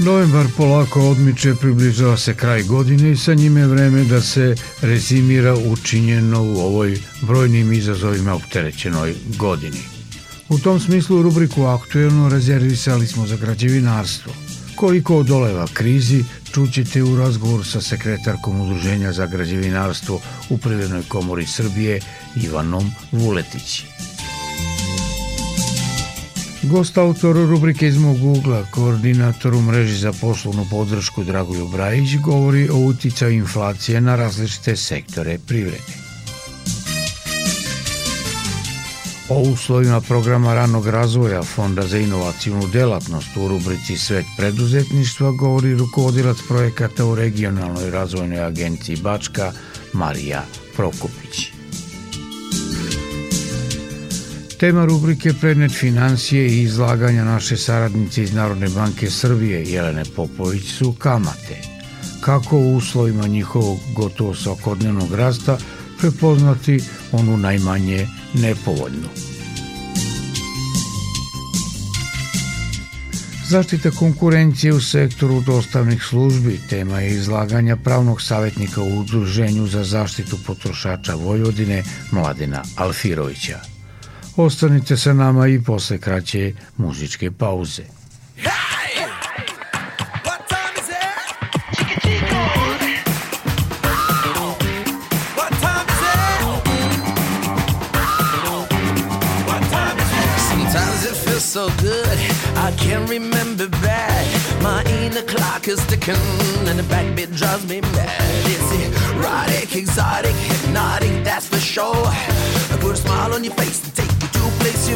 Novembar polako odmiče, približava se kraj godine i sa njime vreme da se rezimira učinjeno u ovoj brojnim izazovima opterećenoj godini. U tom smislu rubriku aktuelno rezervisali smo za građevinarstvo. Koliko odoleva krizi čućete u razgovoru sa sekretarkom Udruženja za građevinarstvo u Privrednoj komori Srbije Ivanom Vuletići. Gost autor rubrike iz mog ugla, koordinator u mreži za poslovnu podršku Dragoju Brajić, govori o uticaju inflacije na različite sektore privrede. O uslovima programa ranog razvoja Fonda za inovacijnu delatnost u rubrici Svet preduzetništva govori rukovodilac projekata u regionalnoj razvojnoj agenciji Bačka Marija Prokupić. Tema rubrike Prednet financije i izlaganja naše saradnice iz Narodne banke Srbije Jelene Popović su kamate. Kako u uslovima njihovog gotovo svakodnevnog rasta prepoznati onu najmanje nepovoljnu. Zaštita konkurencije u sektoru dostavnih službi tema je izlaganja pravnog savjetnika u Udruženju za zaštitu potrošača Vojvodine Mladena Alfirovića. Ostanite sa nama i posle kraće muzičke pauze. so good, I can't remember back. My inner clock is ticking, and the backbeat drives me mad. It's erotic, exotic, hypnotic, that's for sure. Put a smile on your face and take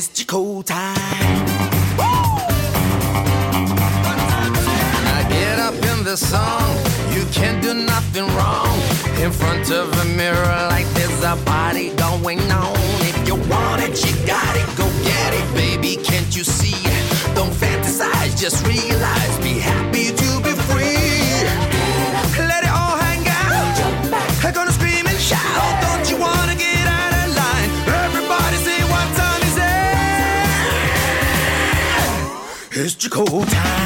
It's Chico time. Now get up in the song. You can't do nothing wrong. In front of a mirror, like there's a party going on. If you want it, you got it. Go get it, baby. Can't you see? Don't fantasize, just realize. cold time.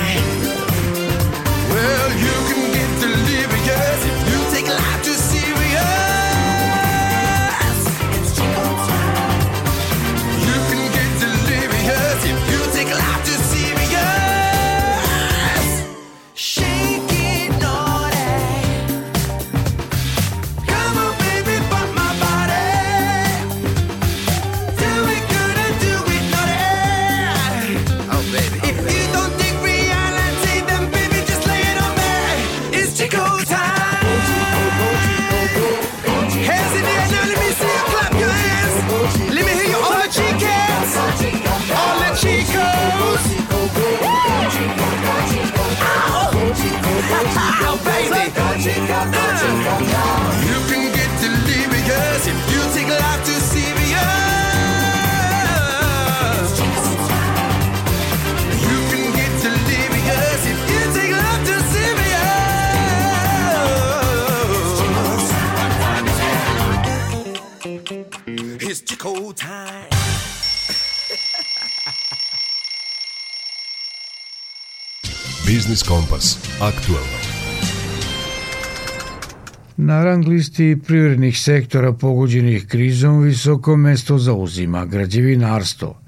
Na rang listi privrednih sektora pogođenih krizom visoko mesto zauzima građevinarstvo.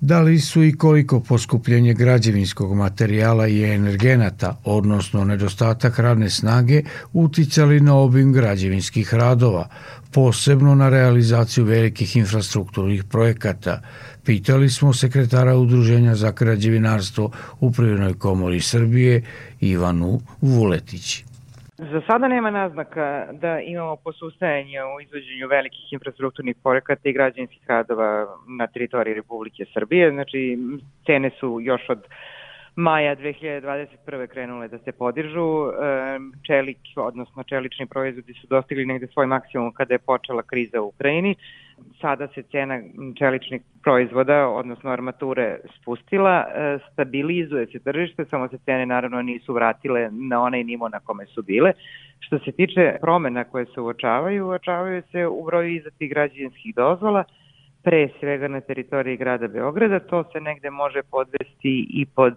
Da li su i koliko poskupljenje građevinskog materijala i energenata, odnosno nedostatak radne snage, uticali na obim građevinskih radova, posebno na realizaciju velikih infrastrukturnih projekata. Pitali smo sekretara Udruženja za građevinarstvo u Privrednoj komori Srbije Ivanu Vuletići. Za sada nema naznaka da imamo posustajanje u izvođenju velikih infrastrukturnih projekata i građanskih radova na teritoriji Republike Srbije. Znači, cene su još od maja 2021. krenule da se podižu. Čelik, odnosno čelični proizvodi su dostigli negde svoj maksimum kada je počela kriza u Ukrajini. Sada se cena čeličnih proizvoda, odnosno armature, spustila, e, stabilizuje se tržište, samo se cene naravno nisu vratile na onaj nivo na kome su bile. Što se tiče promena koje se uočavaju, uočavaju se u broju izatih građanskih dozvola, pre svega na teritoriji grada Beograda. To se negde može podvesti i pod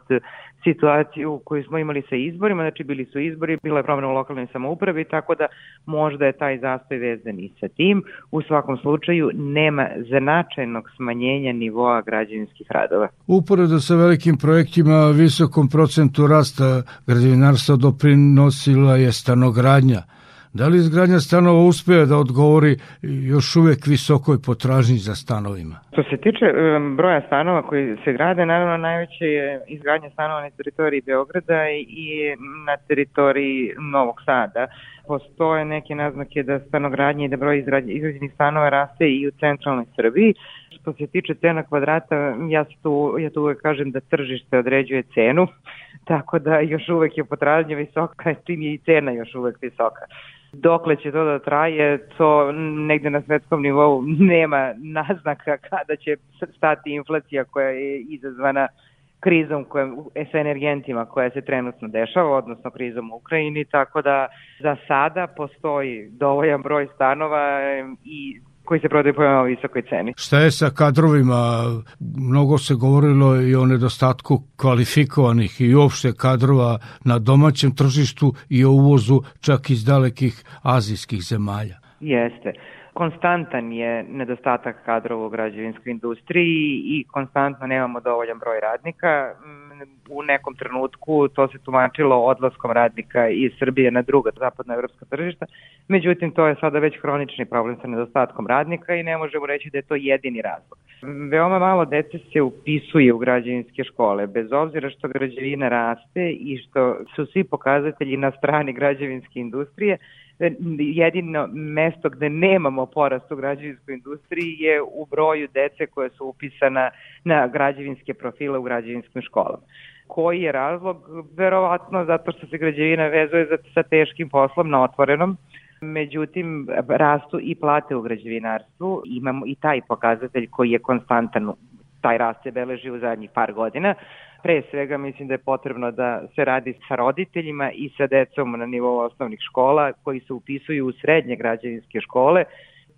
situaciju koju smo imali sa izborima, znači bili su izbori, bila je promena u lokalnoj samoupravi, tako da možda je taj zastoj vezan i sa tim. U svakom slučaju nema značajnog smanjenja nivoa građevinskih radova. Uporedo sa velikim projektima, visokom procentu rasta građevinarstva doprinosila je stanogradnja – Da li izgradnja stanova uspeja da odgovori još uvek visokoj potražnji za stanovima? Što se tiče broja stanova koji se grade, naravno najveće je izgradnja stanova na teritoriji Beograda i na teritoriji Novog Sada. Postoje neke naznake da stanogradnje i da broj izgrađenih stanova raste i u centralnoj Srbiji. Što se tiče cena kvadrata, ja, tu, ja tu uvek kažem da tržište određuje cenu, tako da još uvek je potražnja visoka, čim je i cena još uvek visoka. Dokle će to da traje, to negde na svetskom nivou nema naznaka kada će stati inflacija koja je izazvana krizom koja, sa energentima koja se trenutno dešava, odnosno krizom u Ukrajini, tako da za sada postoji dovoljan broj stanova i koji se prodaju po veoma visokoj ceni. Šta je sa kadrovima? Mnogo se govorilo i o nedostatku kvalifikovanih i uopšte kadrova na domaćem tržištu i o uvozu čak iz dalekih azijskih zemalja. Jeste konstantan je nedostatak kadrova u građevinskoj industriji i konstantno nemamo dovoljan broj radnika. U nekom trenutku to se tumačilo odlaskom radnika iz Srbije na druga zapadnoevropska tržišta, međutim to je sada već hronični problem sa nedostatkom radnika i ne možemo reći da je to jedini razlog. Veoma malo dece se upisuje u građevinske škole, bez obzira što građevina raste i što su svi pokazatelji na strani građevinske industrije, jedino mesto gde nemamo porast u građevinskoj industriji je u broju dece koje su upisana na građevinske profile u građevinskim školama. Koji je razlog? Verovatno zato što se građevina vezuje sa teškim poslom na otvorenom, međutim rastu i plate u građevinarstvu, imamo i taj pokazatelj koji je konstantan, taj rast se beleži u zadnjih par godina, Pre svega mislim da je potrebno da se radi sa roditeljima i sa decom na nivou osnovnih škola koji se upisuju u srednje građevinske škole.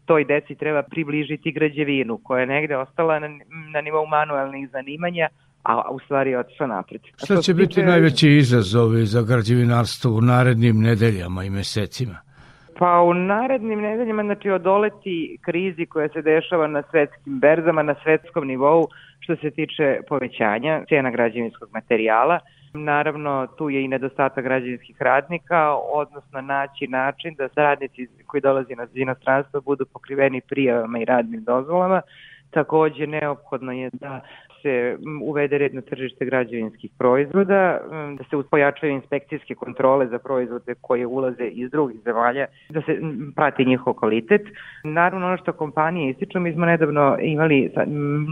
Toj deci treba približiti građevinu koja je negde ostala na, na nivou manualnih zanimanja, a u stvari je otišla napred. Šta će biti tiče... najveći izazovi za građevinarstvo u narednim nedeljama i mesecima? Pa u narednim nedeljama, znači odoleti krizi koja se dešava na svetskim berzama, na svetskom nivou, što se tiče povećanja cena građevinskog materijala. Naravno, tu je i nedostatak građevinskih radnika, odnosno naći način da radnici koji dolazi na inostranstvo budu pokriveni prijavama i radnim dozvolama. Takođe, neophodno je da se uvede red na tržište građevinskih proizvoda, da se pojačaju inspekcijske kontrole za proizvode koje ulaze iz drugih zemalja, da se prati njihov kvalitet. Naravno, ono što kompanije ističu, mi smo nedavno imali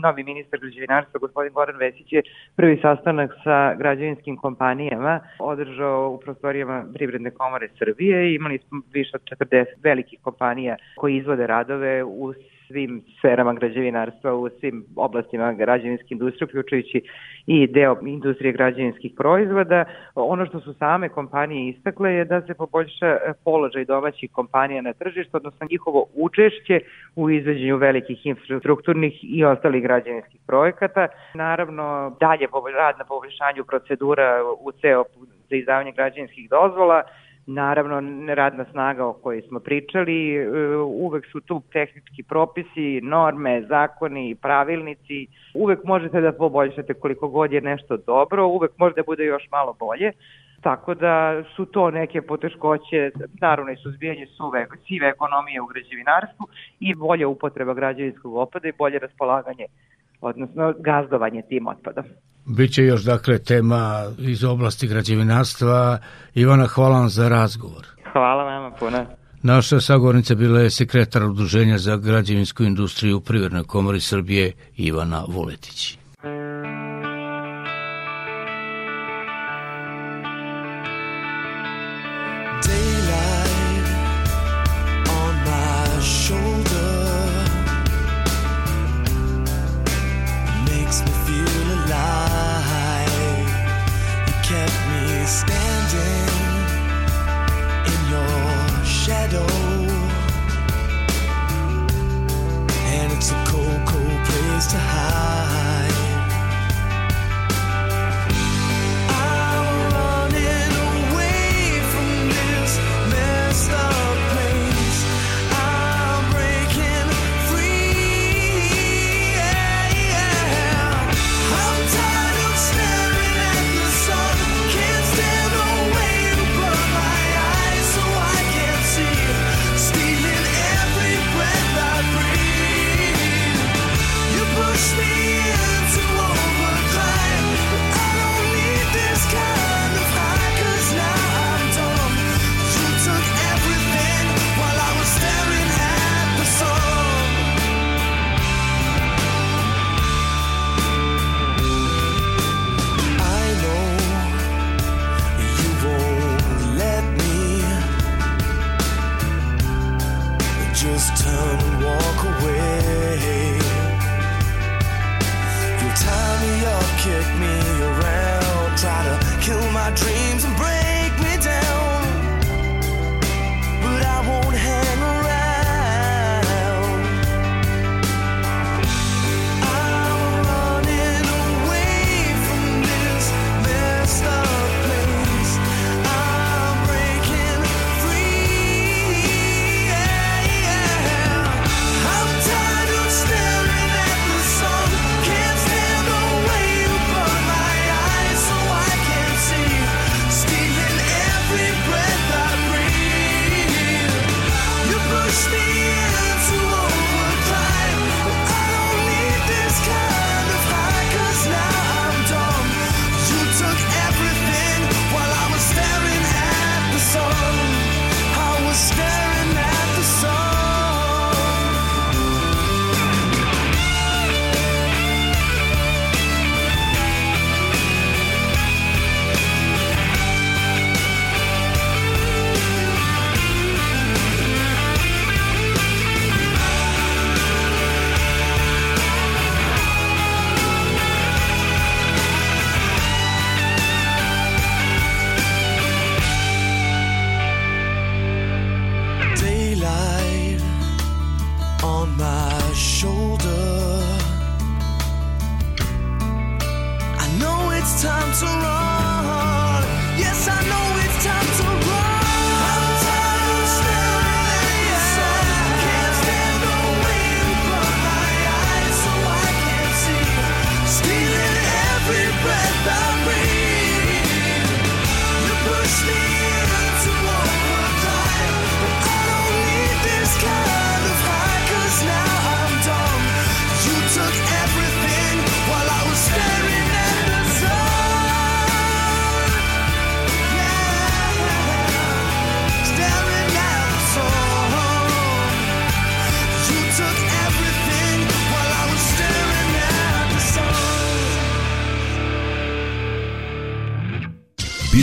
novi ministar građevinarstva, gospodin Goran Vesić je prvi sastanak sa građevinskim kompanijama održao u prostorijama Privredne komore Srbije. Imali smo više od 40 velikih kompanija koji izvode radove u svim sferama građevinarstva, u svim oblastima građevinske industrije, uključujući i deo industrije građevinskih proizvoda. Ono što su same kompanije istakle je da se poboljša položaj domaćih kompanija na tržištu, odnosno njihovo učešće u izveđenju velikih infrastrukturnih i ostalih građevinskih projekata. Naravno, dalje rad na poboljšanju procedura u ceo za izdavanje građevinskih dozvola, Naravno, radna snaga o kojoj smo pričali, e, uvek su tu tehnički propisi, norme, zakoni, pravilnici. Uvek možete da poboljšate koliko god je nešto dobro, uvek može da bude još malo bolje. Tako da su to neke poteškoće, naravno i suzbijanje suve, sive ekonomije u građevinarstvu i bolja upotreba građevinskog opada i bolje raspolaganje, odnosno gazdovanje tim otpadom. Biće još dakle tema iz oblasti građevinarstva. Ivana, hvala vam za razgovor. Hvala vama puno. Naša sagovornica bila je sekretar Udruženja za građevinsku industriju u Privrednoj komori Srbije Ivana Vuletić.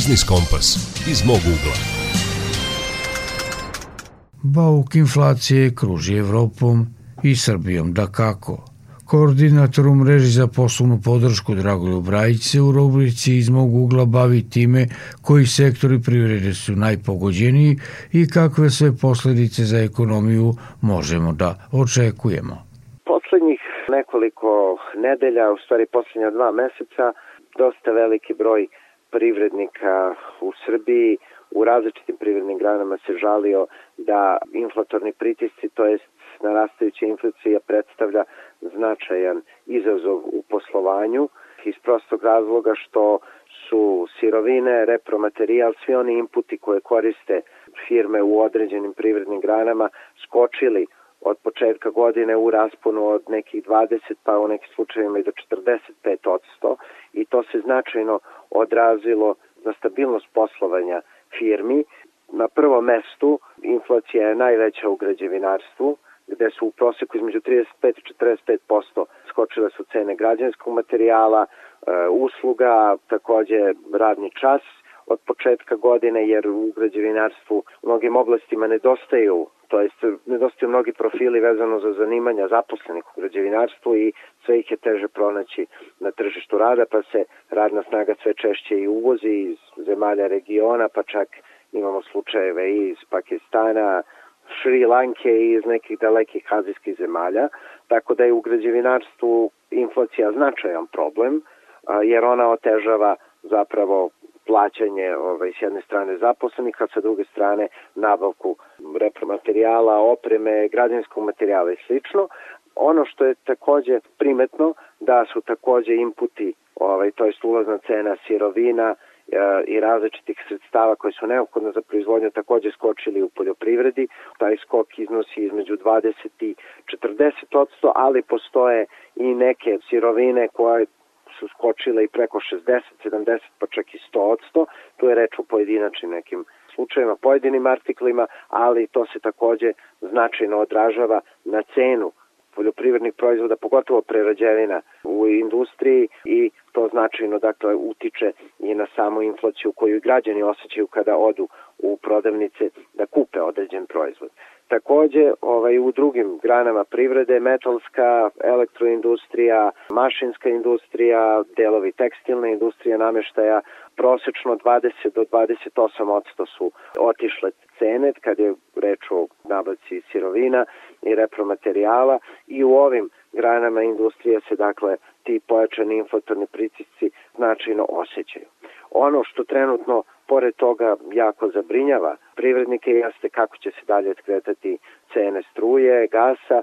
Biznis Kompas iz mog ugla. Bauk inflacije kruži Evropom i Srbijom da kako. Koordinator u mreži za poslovnu podršku Dragoljub Brajić se u rubrici iz mog ugla bavi time koji sektori privrede su najpogođeniji i kakve sve posledice za ekonomiju možemo da očekujemo. Poslednjih nekoliko nedelja, u stvari poslednja dva meseca, dosta veliki broj privrednika u Srbiji. U različitim privrednim granama se žalio da inflatorni pritisci, to jest narastajuća inflacija predstavlja značajan izazov u poslovanju iz prostog razloga što su sirovine, repromaterijal, svi oni inputi koje koriste firme u određenim privrednim granama skočili od početka godine u rasponu od nekih 20 pa u nekim slučajevima i do 45 i to se značajno odrazilo na stabilnost poslovanja firmi. Na prvom mestu inflacija je najveća u građevinarstvu, gde su u proseku između 35 i 45% skočile su cene građanskog materijala, e, usluga, takođe radni čas od početka godine, jer u građevinarstvu u mnogim oblastima nedostaju to jest nedostaju mnogi profili vezano za zanimanja zaposlenih u građevinarstvu i sve ih je teže pronaći na tržištu rada, pa se radna snaga sve češće i uvozi iz zemalja regiona, pa čak imamo slučajeve i iz Pakistana, Šri Lanke i iz nekih dalekih azijskih zemalja, tako da je u građevinarstvu inflacija značajan problem, jer ona otežava zapravo plaćanje ovaj, s jedne strane zaposlenih, a sa druge strane nabavku repromaterijala, opreme, građanskog materijala i slično. Ono što je takođe primetno da su takođe inputi, ovaj, to je ulazna cena sirovina, e, i različitih sredstava koje su neophodne za proizvodnju takođe skočili u poljoprivredi. Taj skok iznosi između 20 i 40 odsto, ali postoje i neke sirovine koje su skočile i preko 60, 70 pa čak i 100 odsto. Tu je reč o pojedinačnim nekim slučajima, pojedinim artiklima, ali to se takođe značajno odražava na cenu poljoprivrednih proizvoda, pogotovo prerađevina u industriji i to značajno dakle utiče i na samu inflaciju koju građani osjećaju kada odu u prodavnice da kupe određen proizvod. Takođe, ovaj, u drugim granama privrede, metalska, elektroindustrija, mašinska industrija, delovi tekstilne industrije, nameštaja, prosečno 20 do 28 odsto su otišle cene kad je reč o nabavci sirovina i repromaterijala i u ovim granama industrije se dakle ti pojačani inflatorni pritisci značajno osjećaju. Ono što trenutno pored toga jako zabrinjava privrednike jeste kako će se dalje kretati cene struje, gasa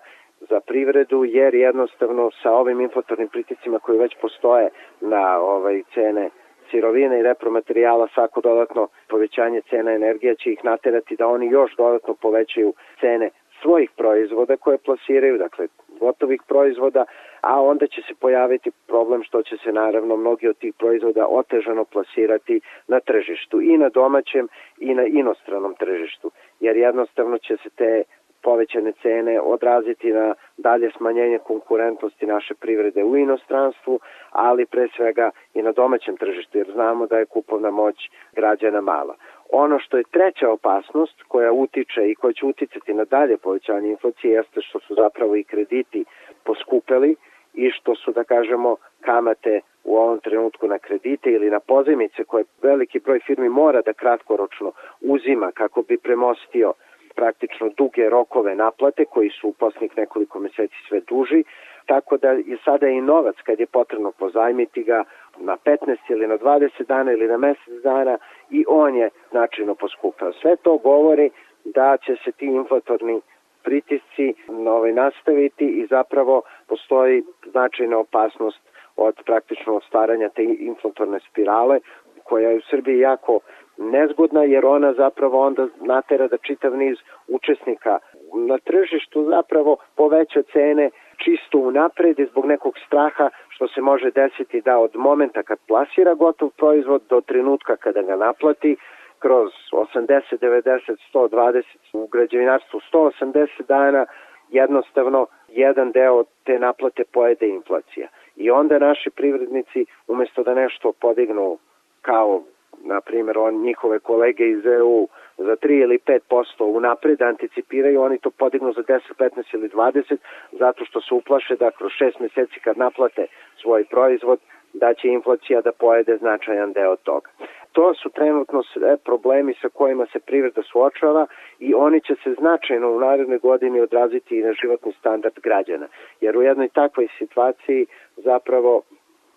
za privredu, jer jednostavno sa ovim inflatornim pritiscima koji već postoje na ovaj cene sirovine i repromaterijala svako dodatno povećanje cena energije će ih naterati da oni još dodatno povećaju cene svojih proizvoda koje plasiraju, dakle gotovih proizvoda, a onda će se pojaviti problem što će se naravno mnogi od tih proizvoda otežano plasirati na tržištu i na domaćem i na inostranom tržištu, jer jednostavno će se te povećane cene odraziti na dalje smanjenje konkurentnosti naše privrede u inostranstvu, ali pre svega i na domaćem tržištu, jer znamo da je kupovna moć građana mala. Ono što je treća opasnost koja utiče i koja će uticati na dalje povećanje inflacije jeste što su zapravo i krediti poskupeli i što su, da kažemo, kamate u ovom trenutku na kredite ili na pozemice koje veliki broj firmi mora da kratkoročno uzima kako bi premostio praktično duge rokove naplate koji su u posljednjih nekoliko meseci sve duži, tako da je sada i novac kad je potrebno pozajmiti ga na 15 ili na 20 dana ili na mesec dana i on je značajno poskupao. Sve to govori da će se ti inflatorni pritisci ovaj, nastaviti i zapravo postoji značajna opasnost od praktično stvaranja te inflatorne spirale koja je u Srbiji jako nezgodna jer ona zapravo onda natera da čitav niz učesnika na tržištu zapravo poveća cene čisto unapred i zbog nekog straha što se može desiti da od momenta kad plasira gotov proizvod do trenutka kada ga naplati kroz 80, 90, 120 u građevinarstvu 180 dana jednostavno jedan deo te naplate pojede inflacija. I onda naši privrednici umesto da nešto podignu kao na primjer on njihove kolege iz EU za 3 ili 5% unapred anticipiraju, oni to podignu za 10, 15 ili 20 zato što se uplaše da kroz 6 meseci kad naplate svoj proizvod da će inflacija da pojede značajan deo toga. To su trenutno sve problemi sa kojima se privreda suočava i oni će se značajno u narednoj godini odraziti i na životni standard građana. Jer u jednoj takvoj situaciji zapravo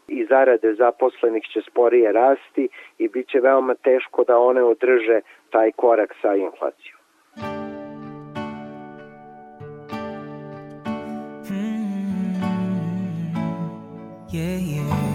i zarade zaposlenih će sporije rasti i bit će veoma teško da one održe taj korak sa inflacijom. Hmm, yeah, yeah.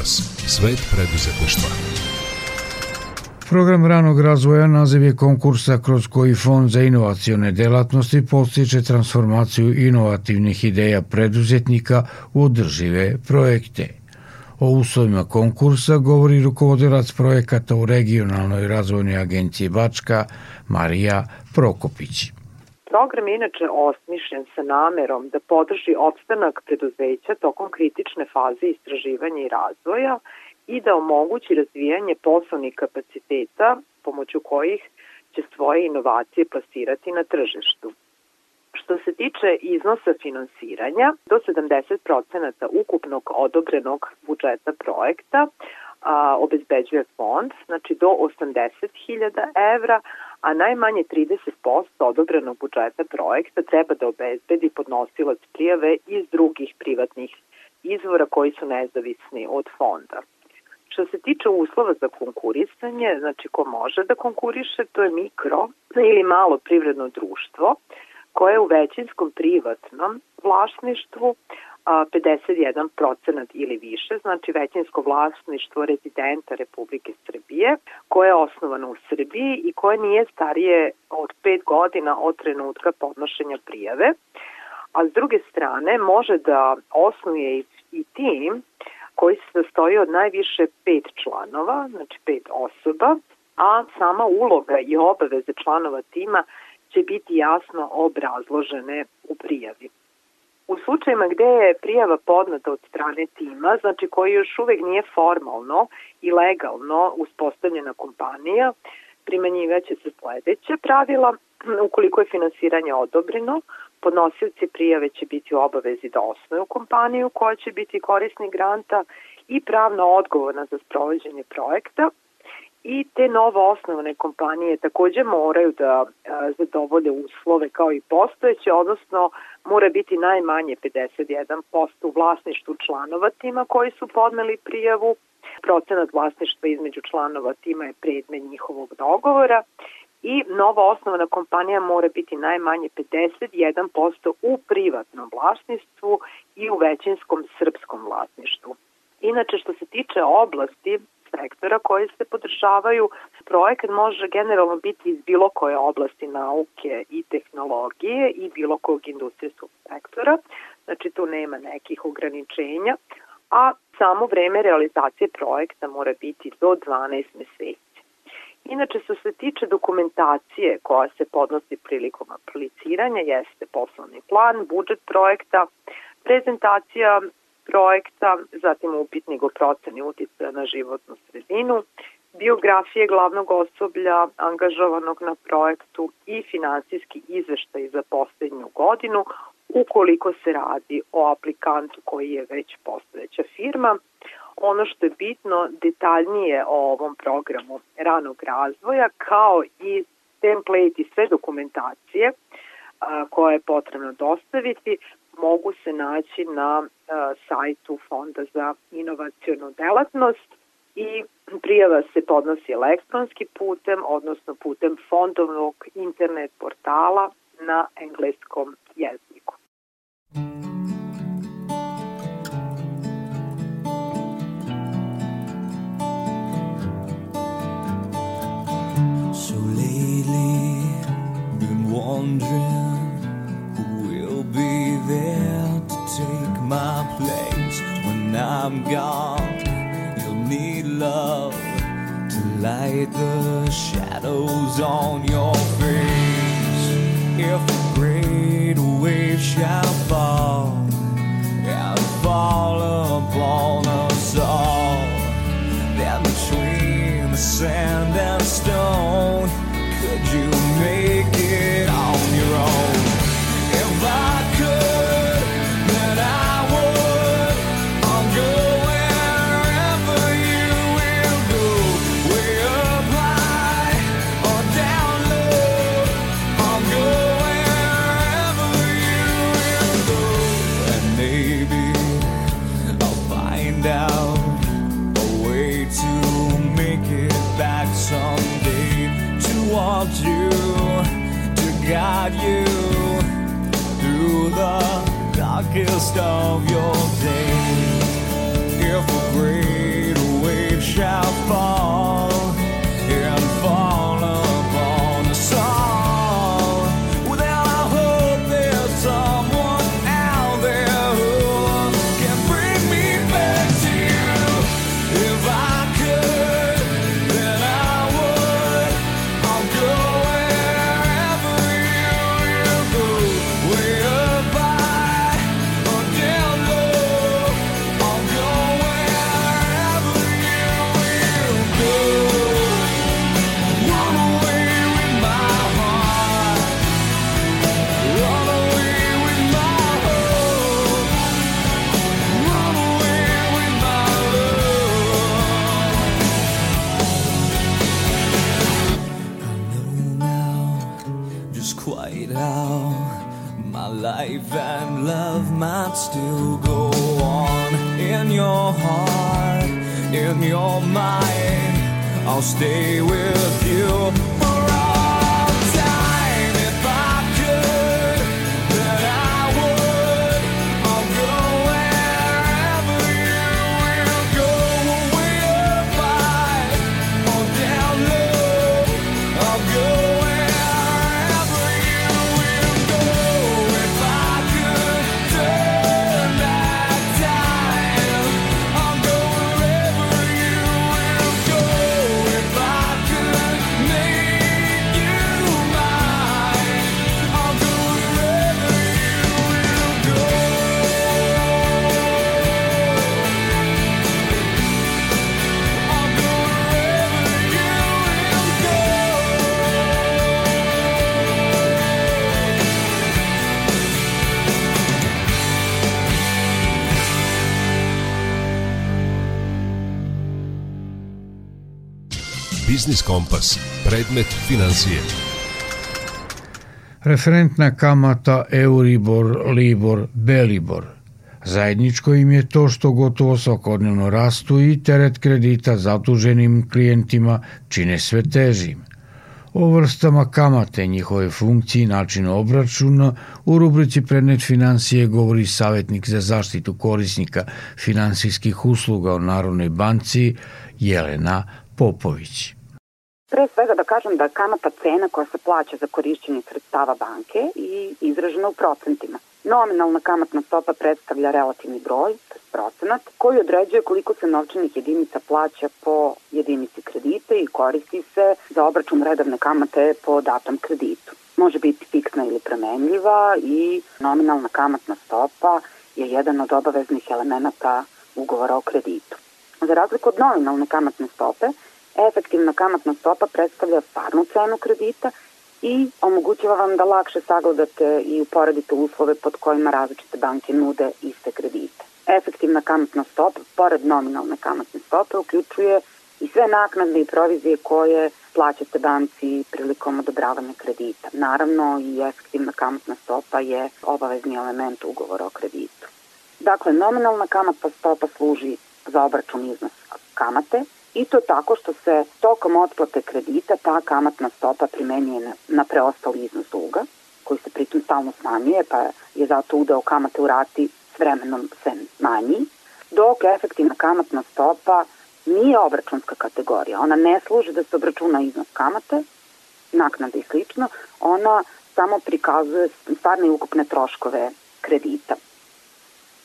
kompas. Svet preduzetništva. Program ranog razvoja naziv je konkursa kroz koji Fond za inovacione delatnosti postiče transformaciju inovativnih ideja preduzetnika u održive projekte. O uslovima konkursa govori rukovodilac projekata u regionalnoj razvojnoj agenciji Bačka Marija Prokopići. Program je inače osmišljen sa namerom da podrži opstanak preduzeća tokom kritične faze istraživanja i razvoja i da omogući razvijanje poslovnih kapaciteta pomoću kojih će svoje inovacije plasirati na tržištu. Što se tiče iznosa finansiranja, do 70% ukupnog odobrenog budžeta projekta a, obezbeđuje fond, znači do 80.000 evra, a najmanje 30% odobrenog budžeta projekta treba da obezbedi podnosilac prijave iz drugih privatnih izvora koji su nezavisni od fonda. Što se tiče uslova za konkurisanje, znači ko može da konkuriše, to je mikro ili malo privredno društvo koje je u većinskom privatnom vlasništvu, 51% ili više, znači većinsko vlasništvo rezidenta Republike Srbije, koje je osnovano u Srbiji i koje nije starije od 5 godina od trenutka podnošenja prijave, a s druge strane može da osnuje i, tim koji se sastoji od najviše pet članova, znači pet osoba, a sama uloga i obaveze članova tima će biti jasno obrazložene u prijavi. U slučajima gde je prijava podnata od strane tima, znači koji još uvek nije formalno i legalno uspostavljena kompanija, primanjivaće se sledeće pravila. Ukoliko je finansiranje odobreno, podnosioci prijave će biti u obavezi da osnuju kompaniju koja će biti korisnik granta i pravno odgovorna za sprovođenje projekta i te novo osnovane kompanije takođe moraju da zadovolje uslove kao i postojeće, odnosno mora biti najmanje 51% u vlasništvu članova tima koji su podneli prijavu, procenat vlasništva između članova tima je predmet njihovog dogovora i nova osnovana kompanija mora biti najmanje 51% u privatnom vlasništvu i u većinskom srpskom vlasništvu. Inače, što se tiče oblasti sektora koji se podržavaju, projekat može generalno biti iz bilo koje oblasti nauke i tehnologije i bilo kog industrijskog sektora, znači tu nema nekih ograničenja, a samo vreme realizacije projekta mora biti do 12 meseci. Inače, što se tiče dokumentacije koja se podnosi prilikom apliciranja, jeste poslovni plan, budžet projekta, prezentacija projekta, zatim upitnik o proceni uticaja na životnu sredinu, biografije glavnog osoblja angažovanog na projektu i finansijski izveštaj za poslednju godinu, ukoliko se radi o aplikantu koji je već postojeća firma. Ono što je bitno, detaljnije o ovom programu ranog razvoja, kao i template i sve dokumentacije koje je potrebno dostaviti, mogu se naći na sajtu Fonda za inovacijonu delatnost i prijava se podnosi elektronski putem, odnosno putem fondovnog internet portala na engleskom jeziku. So lately, been wondering take my place when I'm gone. You'll need love to light the shadows on your face. If a great wave shall fall and fall darkest of your days. If a great wave shall fall still go on in your heart. in your mind. I'll stay with you Biznis Kompas. Predmet financije. Referentna kamata Euribor, Libor, Belibor. Zajedničko im je to što gotovo svakodnevno rastu i teret kredita zaduženim klijentima čine sve težim. O vrstama kamate, njihove funkcije i načinu obračuna u rubrici Predmet financije govori savjetnik za zaštitu korisnika finansijskih usluga u Narodnoj banci Jelena Popović. Pre svega da kažem da kamata cena koja se plaća za korišćenje sredstava banke i izražena u procentima. Nominalna kamatna stopa predstavlja relativni broj, procenat, koji određuje koliko se novčanih jedinica plaća po jedinici kredita i koristi se za obračun redovne kamate po datom kreditu. Može biti fiksna ili premenljiva i nominalna kamatna stopa je jedan od obaveznih elemenata ugovora o kreditu. Za razliku od nominalne kamatne stope, efektivna kamatna stopa predstavlja stvarnu cenu kredita i omogućava vam da lakše sagledate i uporedite uslove pod kojima različite banke nude iste kredite. Efektivna kamatna stopa, pored nominalne kamatne stope, uključuje i sve naknade i provizije koje plaćate banci prilikom odobravanja kredita. Naravno i efektivna kamatna stopa je obavezni element ugovora o kreditu. Dakle, nominalna kamatna stopa služi za obračun iznosa kamate i to tako što se tokom otplate kredita ta kamatna stopa primenjuje na, preostali iznos duga, koji se pritom stalno smanjuje, pa je zato udeo kamate u rati s vremenom se manji, dok efektivna kamatna stopa nije obračunska kategorija. Ona ne služi da se obračuna iznos kamate, naknade i slično, ona samo prikazuje stvarne i ukupne troškove kredita.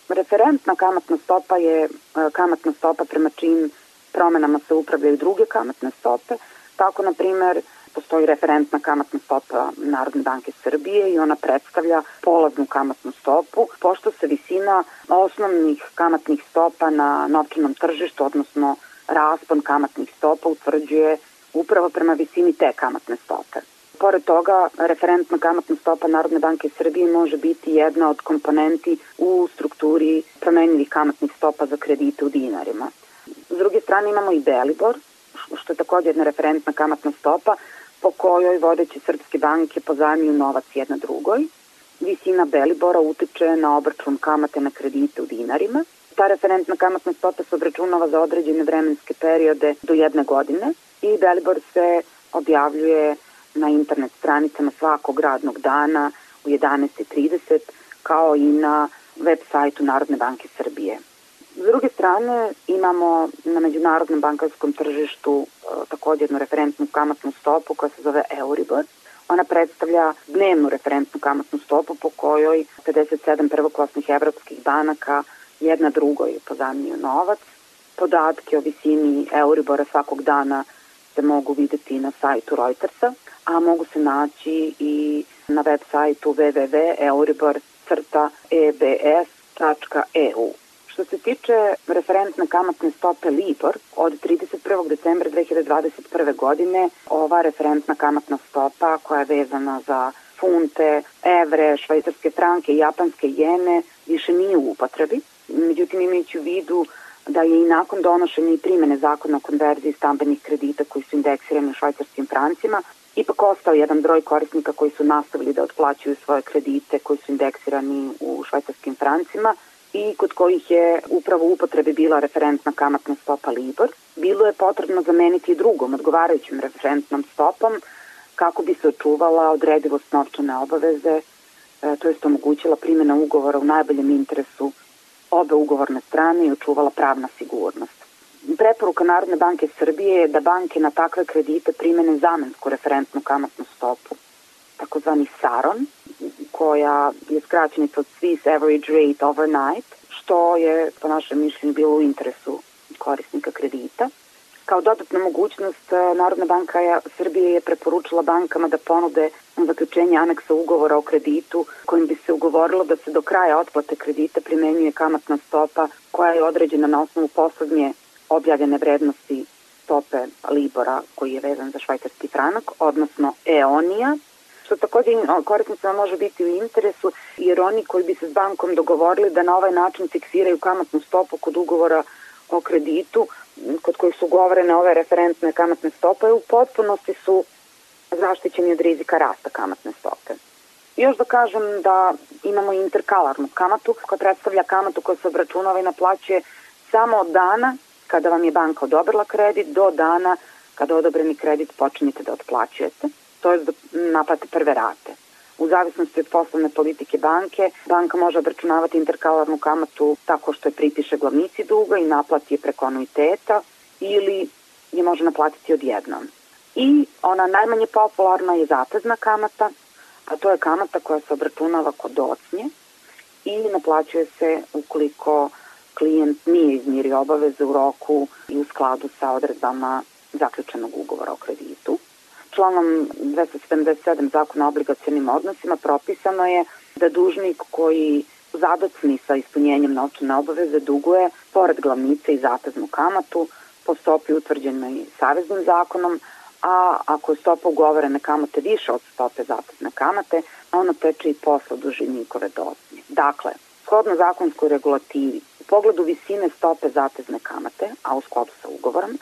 Referentna kamatna stopa je e, kamatna stopa prema čim promenama se upravljaju druge kamatne stope. Tako, na primer, postoji referentna kamatna stopa Narodne banke Srbije i ona predstavlja polaznu kamatnu stopu, pošto se visina osnovnih kamatnih stopa na novčanom tržištu, odnosno raspon kamatnih stopa utvrđuje upravo prema visini te kamatne stope. Pored toga, referentna kamatna stopa Narodne banke Srbije može biti jedna od komponenti u strukturi promenljivih kamatnih stopa za kredite u dinarima. S druge strane imamo i Belibor, što je takođe jedna referentna kamatna stopa po kojoj vodeće srpske banke pozajmiju novac jedna drugoj. Visina Belibora utiče na obračun kamate na kredite u dinarima. Ta referentna kamatna stopa se obračunava za određene vremenske periode do jedne godine i Belibor se objavljuje na internet stranicama svakog radnog dana u 11.30 kao i na web sajtu Narodne banke Srbije. S druge strane, imamo na međunarodnom bankarskom tržištu e, takođe jednu referentnu kamatnu stopu koja se zove Euribor. Ona predstavlja dnevnu referentnu kamatnu stopu po kojoj 57 prvoklasnih evropskih banaka jedna drugoj pozajmljuju novac. Podatke o visini Euribora svakog dana se mogu videti na sajtu Reutersa, a mogu se naći i na web sajtu www.euribor.ebs.eu. Što se tiče referentne kamatne stope Libor, od 31. decembra 2021. godine ova referentna kamatna stopa koja je vezana za funte, evre, švajcarske franke i japanske jene više nije u upotrebi. Međutim, imajući u vidu da je i nakon donošenja i primene zakona o konverziji stambenih kredita koji su indeksirani u švajcarskim francima, ipak ostao jedan broj korisnika koji su nastavili da otplaćuju svoje kredite koji su indeksirani u švajcarskim francima i kod kojih je upravo u upotrebi bila referentna kamatna stopa Libor, bilo je potrebno zameniti drugom odgovarajućim referentnom stopom kako bi se očuvala odredivost novčane obaveze, e, to jest omogućila primjena ugovora u najboljem interesu obe ugovorne strane i očuvala pravna sigurnost. Preporuka Narodne banke Srbije je da banke na takve kredite primene zamensku referentnu kamatnu stopu, takozvani SARON, koja je skraćenica od Swiss Average Rate Overnight, što je po našem mišljenju bilo u interesu korisnika kredita. Kao dodatna mogućnost, e, Narodna banka je- Srbije je preporučila bankama da ponude zaključenje aneksa ugovora o kreditu kojim bi se ugovorilo da se do kraja otplate kredita primenjuje kamatna stopa koja je određena na osnovu poslednje objavljene vrednosti stope Libora koji je vezan za švajcarski franak, odnosno EONija, što takođe im- korisnicima može biti u interesu, jer oni koji bi se s bankom dogovorili da na ovaj način fiksiraju kamatnu stopu kod ugovora o kreditu, kod kojih su ugovorene ove referentne kamatne stope, u potpunosti su zaštićeni od rizika rasta kamatne stope. Još da kažem da imamo interkalarnu kamatu koja predstavlja kamatu koja se obračunava i naplaćuje samo od dana kada vam je banka odobrila kredit do dana kada odobreni kredit počinjete da otplaćujete, to je do naplate prve rate. U zavisnosti od poslovne politike banke, banka može obračunavati interkalarnu kamatu tako što je pripiše glavnici duga i naplati je preko anuiteta ili je može naplatiti odjednom. I ona najmanje popularna je zatezna kamata, a to je kamata koja se obračunava kod ocnje i naplaćuje se ukoliko klijent nije izmirio obaveze u roku i u skladu sa odredbama zaključenog ugovora o kreditu. Članom 277 zakona o obligacijenim odnosima propisano je da dužnik koji zadocni sa ispunjenjem novčane obaveze duguje, pored glavnice i zateznu kamatu, po stopi utvrđenoj saveznim zakonom, a ako je stopa ugovorene kamate više od stope zatezne kamate, ona teče i posle dužnikove docnje. Dakle, shodno zakonskoj regulativi, u pogledu visine stope zatezne kamate, a u skladu sa ugovorom,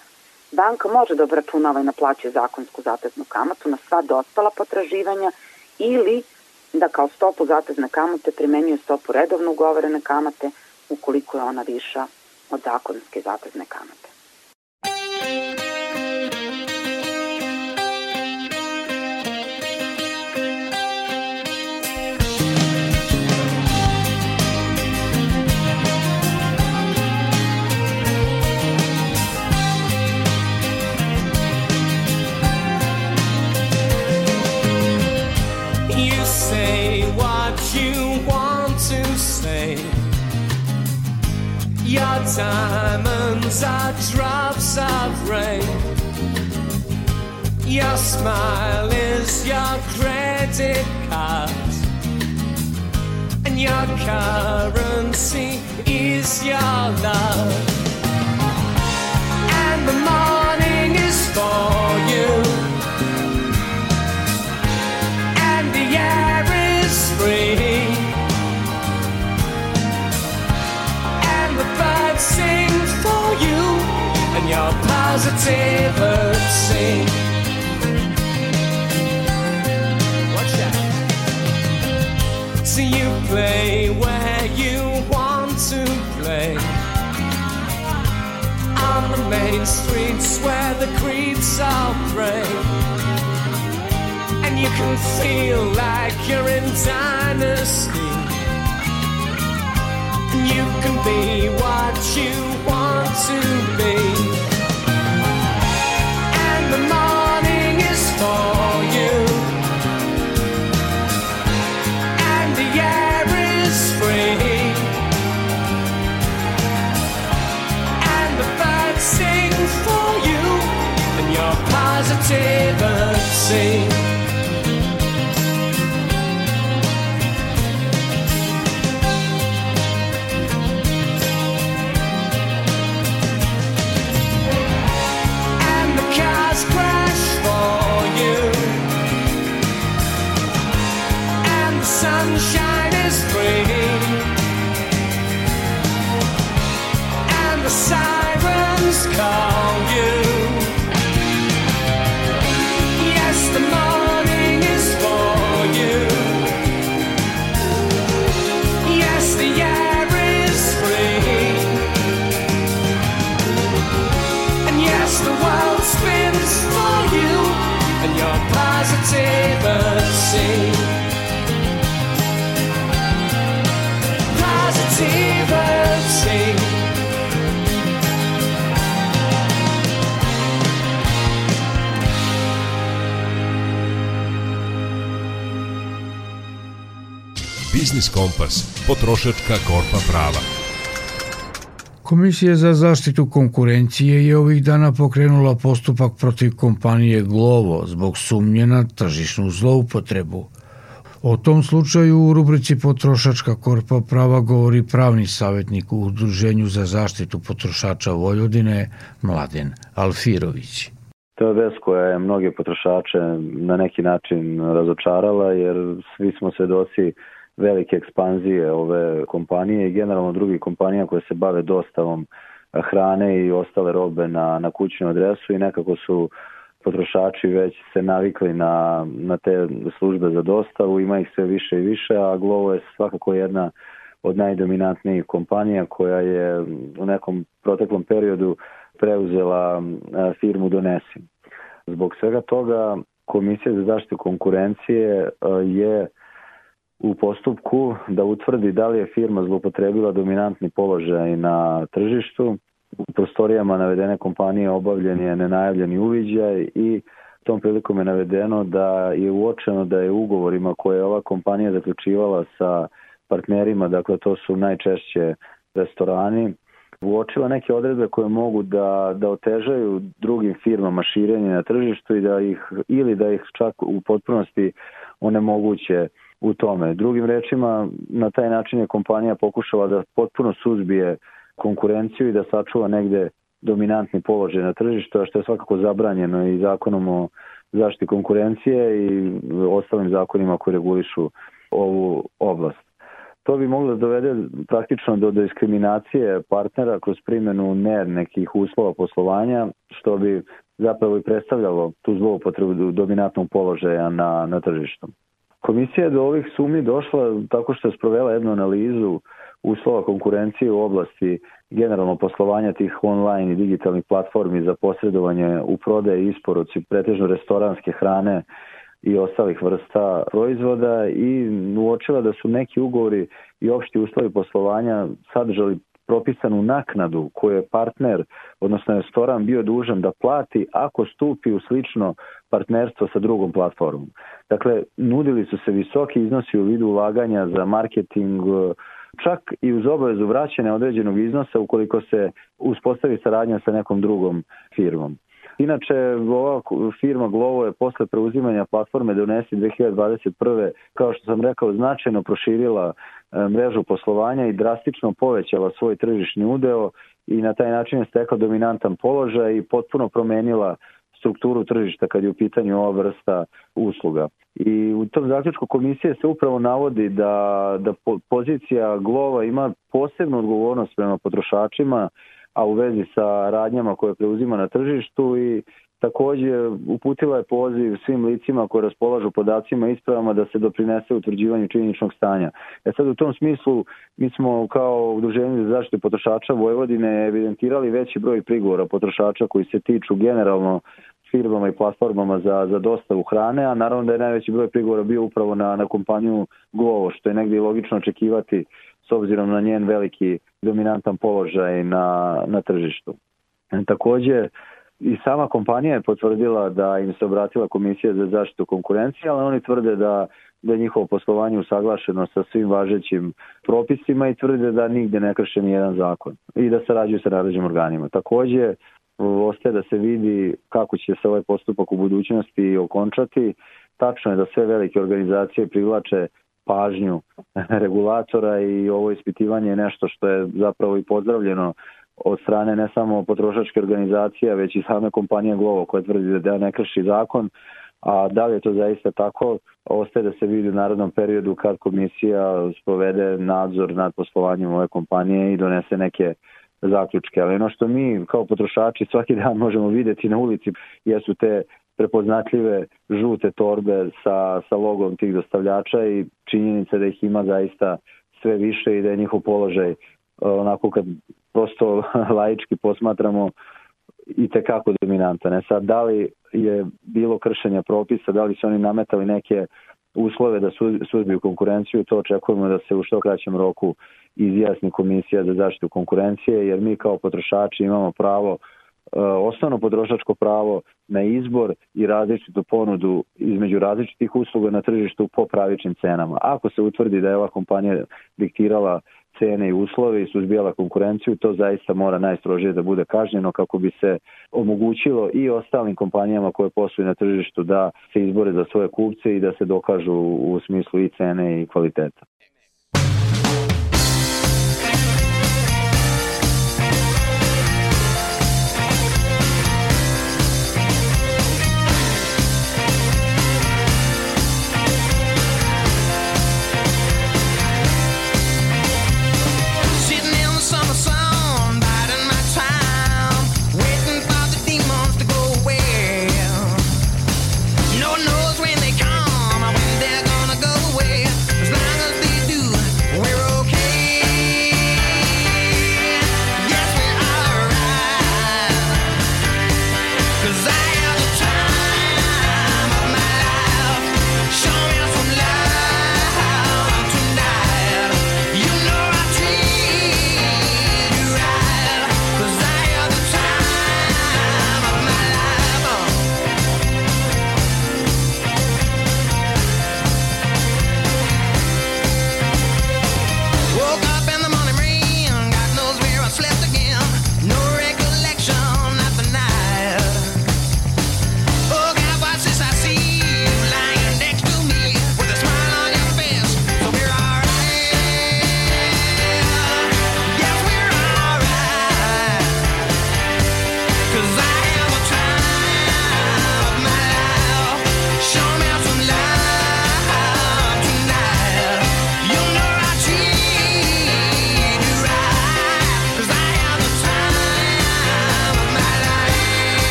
banka može da obračunava i naplaćuje zakonsku zateznu kamatu na sva dospala potraživanja ili da kao stopu zatezne kamate primenjuje stopu redovno ugovorene kamate ukoliko je ona viša od zakonske zatezne kamate. You want to say. Your diamonds are drops of rain. Your smile is your credit card. And your currency is your love. And the morning is for you. and the is free. And the birds sing for you, and your positivity. So you play where you want to play. On the main streets where the creeps all pray and you can feel like you're in dynasty. And you can be what you want to be. And the morning is for you. And the air is free. And the birds sing for you. And your positivity. Biznis Kompas, potrošačka korpa prava. Komisija za zaštitu konkurencije je ovih dana pokrenula postupak protiv kompanije Glovo zbog sumnje na tržišnu zloupotrebu. O tom slučaju u rubrici Potrošačka korpa prava govori pravni savjetnik u Udruženju za zaštitu potrošača Vojvodine Mladen Alfirović. To je vest koja je mnoge potrošače na neki način razočarala jer svi smo svedoci velike ekspanzije ove kompanije i generalno drugih kompanija koje se bave dostavom hrane i ostale robe na, na kućnu adresu i nekako su potrošači već se navikli na, na te službe za dostavu, ima ih sve više i više, a Glovo je svakako jedna od najdominantnijih kompanija koja je u nekom proteklom periodu preuzela firmu Donesi. Zbog svega toga Komisija za zaštitu konkurencije je u postupku da utvrdi da li je firma zlopotrebila dominantni položaj na tržištu. U prostorijama navedene kompanije obavljen je nenajavljeni uviđaj i tom prilikom je navedeno da je uočeno da je ugovorima koje je ova kompanija zaključivala sa partnerima, dakle to su najčešće restorani, uočila neke odredbe koje mogu da, da otežaju drugim firmama širenje na tržištu i da ih, ili da ih čak u potpunosti onemoguće u tome. Drugim rečima, na taj način je kompanija pokušala da potpuno suzbije konkurenciju i da sačuva negde dominantni položaj na tržištu, što je svakako zabranjeno i zakonom o zaštiti konkurencije i ostalim zakonima koji regulišu ovu oblast. To bi moglo da dovede praktično do diskriminacije partnera kroz primjenu ne nekih uslova poslovanja, što bi zapravo i predstavljalo tu zloupotrebu dominantnog položaja na, na tržištu. Komisija je do ovih sumnji došla tako što je sprovela jednu analizu uslova konkurencije u oblasti generalno poslovanja tih online i digitalnih platformi za posredovanje u prodaje i isporuci pretežno restoranske hrane i ostalih vrsta proizvoda i uočila da su neki ugovori i opšti uslovi poslovanja sadržali propisanu naknadu koju je partner, odnosno restoran bio dužan da plati ako stupi u slično partnerstvo sa drugom platformom. Dakle, nudili su se visoki iznosi u vidu ulaganja za marketing, čak i uz obavezu vraćanja određenog iznosa ukoliko se uspostavi saradnja sa nekom drugom firmom. Inače, ova firma Glovo je posle preuzimanja platforme Donesi 2021. kao što sam rekao, značajno proširila e, mrežu poslovanja i drastično povećala svoj tržišni udeo i na taj način je stekla dominantan položaj i potpuno promenila strukturu tržišta kad je u pitanju ova vrsta usluga. I u tom zaključku komisije se upravo navodi da, da pozicija Glova ima posebnu odgovornost prema potrošačima, a u vezi sa radnjama koje preuzima na tržištu i takođe uputila je poziv svim licima koji raspolažu podacima i ispravama da se doprinese utvrđivanju činjeničnog stanja. E sad u tom smislu mi smo kao udruženje za zaštitu potrošača Vojvodine evidentirali veći broj prigovora potrošača koji se tiču generalno firmama i platformama za, za dostavu hrane, a naravno da je najveći broj prigovora bio upravo na, na kompaniju Glovo, što je negdje logično očekivati s obzirom na njen veliki dominantan položaj na, na tržištu. E, takođe, i sama kompanija je potvrdila da im se obratila komisija za zaštitu konkurencije, ali oni tvrde da da je njihovo poslovanje usaglašeno sa svim važećim propisima i tvrde da nigde ne krše ni jedan zakon i da sarađuju sa nadležnim organima. Takođe, ostaje da se vidi kako će se ovaj postupak u budućnosti okončati. Tačno je da sve velike organizacije privlače pažnju regulatora i ovo ispitivanje je nešto što je zapravo i pozdravljeno od strane ne samo potrošačke organizacije, već i same kompanije Glovo koja tvrdi da ne krši zakon, a da li je to zaista tako, ostaje da se vidi u narodnom periodu kad komisija sprovede nadzor nad poslovanjem ove kompanije i donese neke zaključke. Ali ono što mi kao potrošači svaki dan možemo videti na ulici jesu te prepoznatljive žute torbe sa, sa logom tih dostavljača i činjenica da ih ima zaista sve više i da je njihov položaj e, onako kad prosto laički posmatramo i tekako dominantan. Ne sad, da li je bilo kršenja propisa, da li su oni nametali neke uslove da suzbiju konkurenciju, to očekujemo da se u što kraćem roku izjasni komisija za zaštitu konkurencije, jer mi kao potrošači imamo pravo e, osnovno potrošačko pravo na izbor i različitu ponudu između različitih usluga na tržištu po pravičnim cenama. Ako se utvrdi da je ova kompanija diktirala cene i uslove i suzbijala konkurenciju, to zaista mora najstrožije da bude kažnjeno kako bi se omogućilo i ostalim kompanijama koje posluju na tržištu da se izbore za svoje kupce i da se dokažu u smislu i cene i kvaliteta.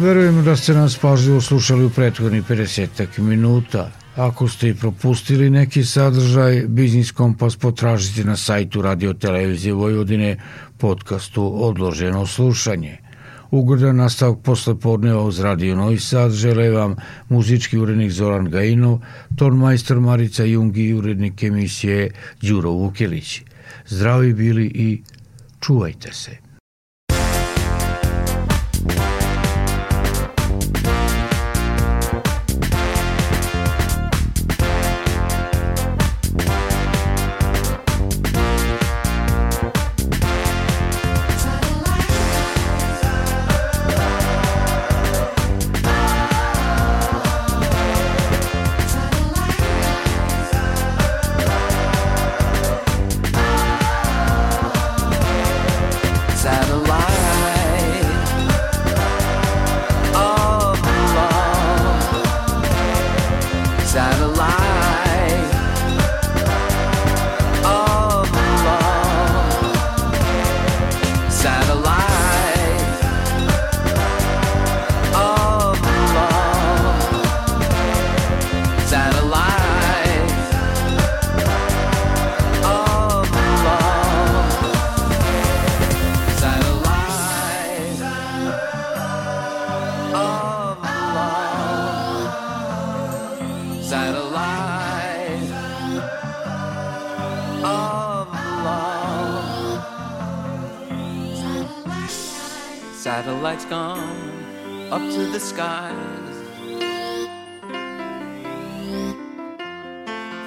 Verujem da ste nas pažljivo slušali u prethodnih 50 minuta. Ako ste i propustili neki sadržaj, Biznis Kompas potražite na sajtu Radio Televizije Vojvodine podcastu Odloženo slušanje. Ugodan nastavak posle podneva uz Radio Novi Sad žele vam muzički urednik Zoran Gajinov, ton majstor Marica Jungi i urednik emisije Đuro Vukelić. Zdravi bili i čuvajte se.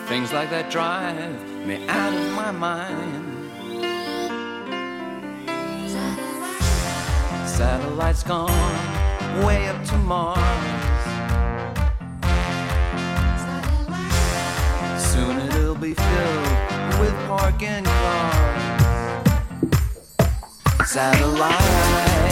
Things like that drive me out of my mind. Satellites gone way up to Mars. Soon it'll be filled with parking cars. Satellites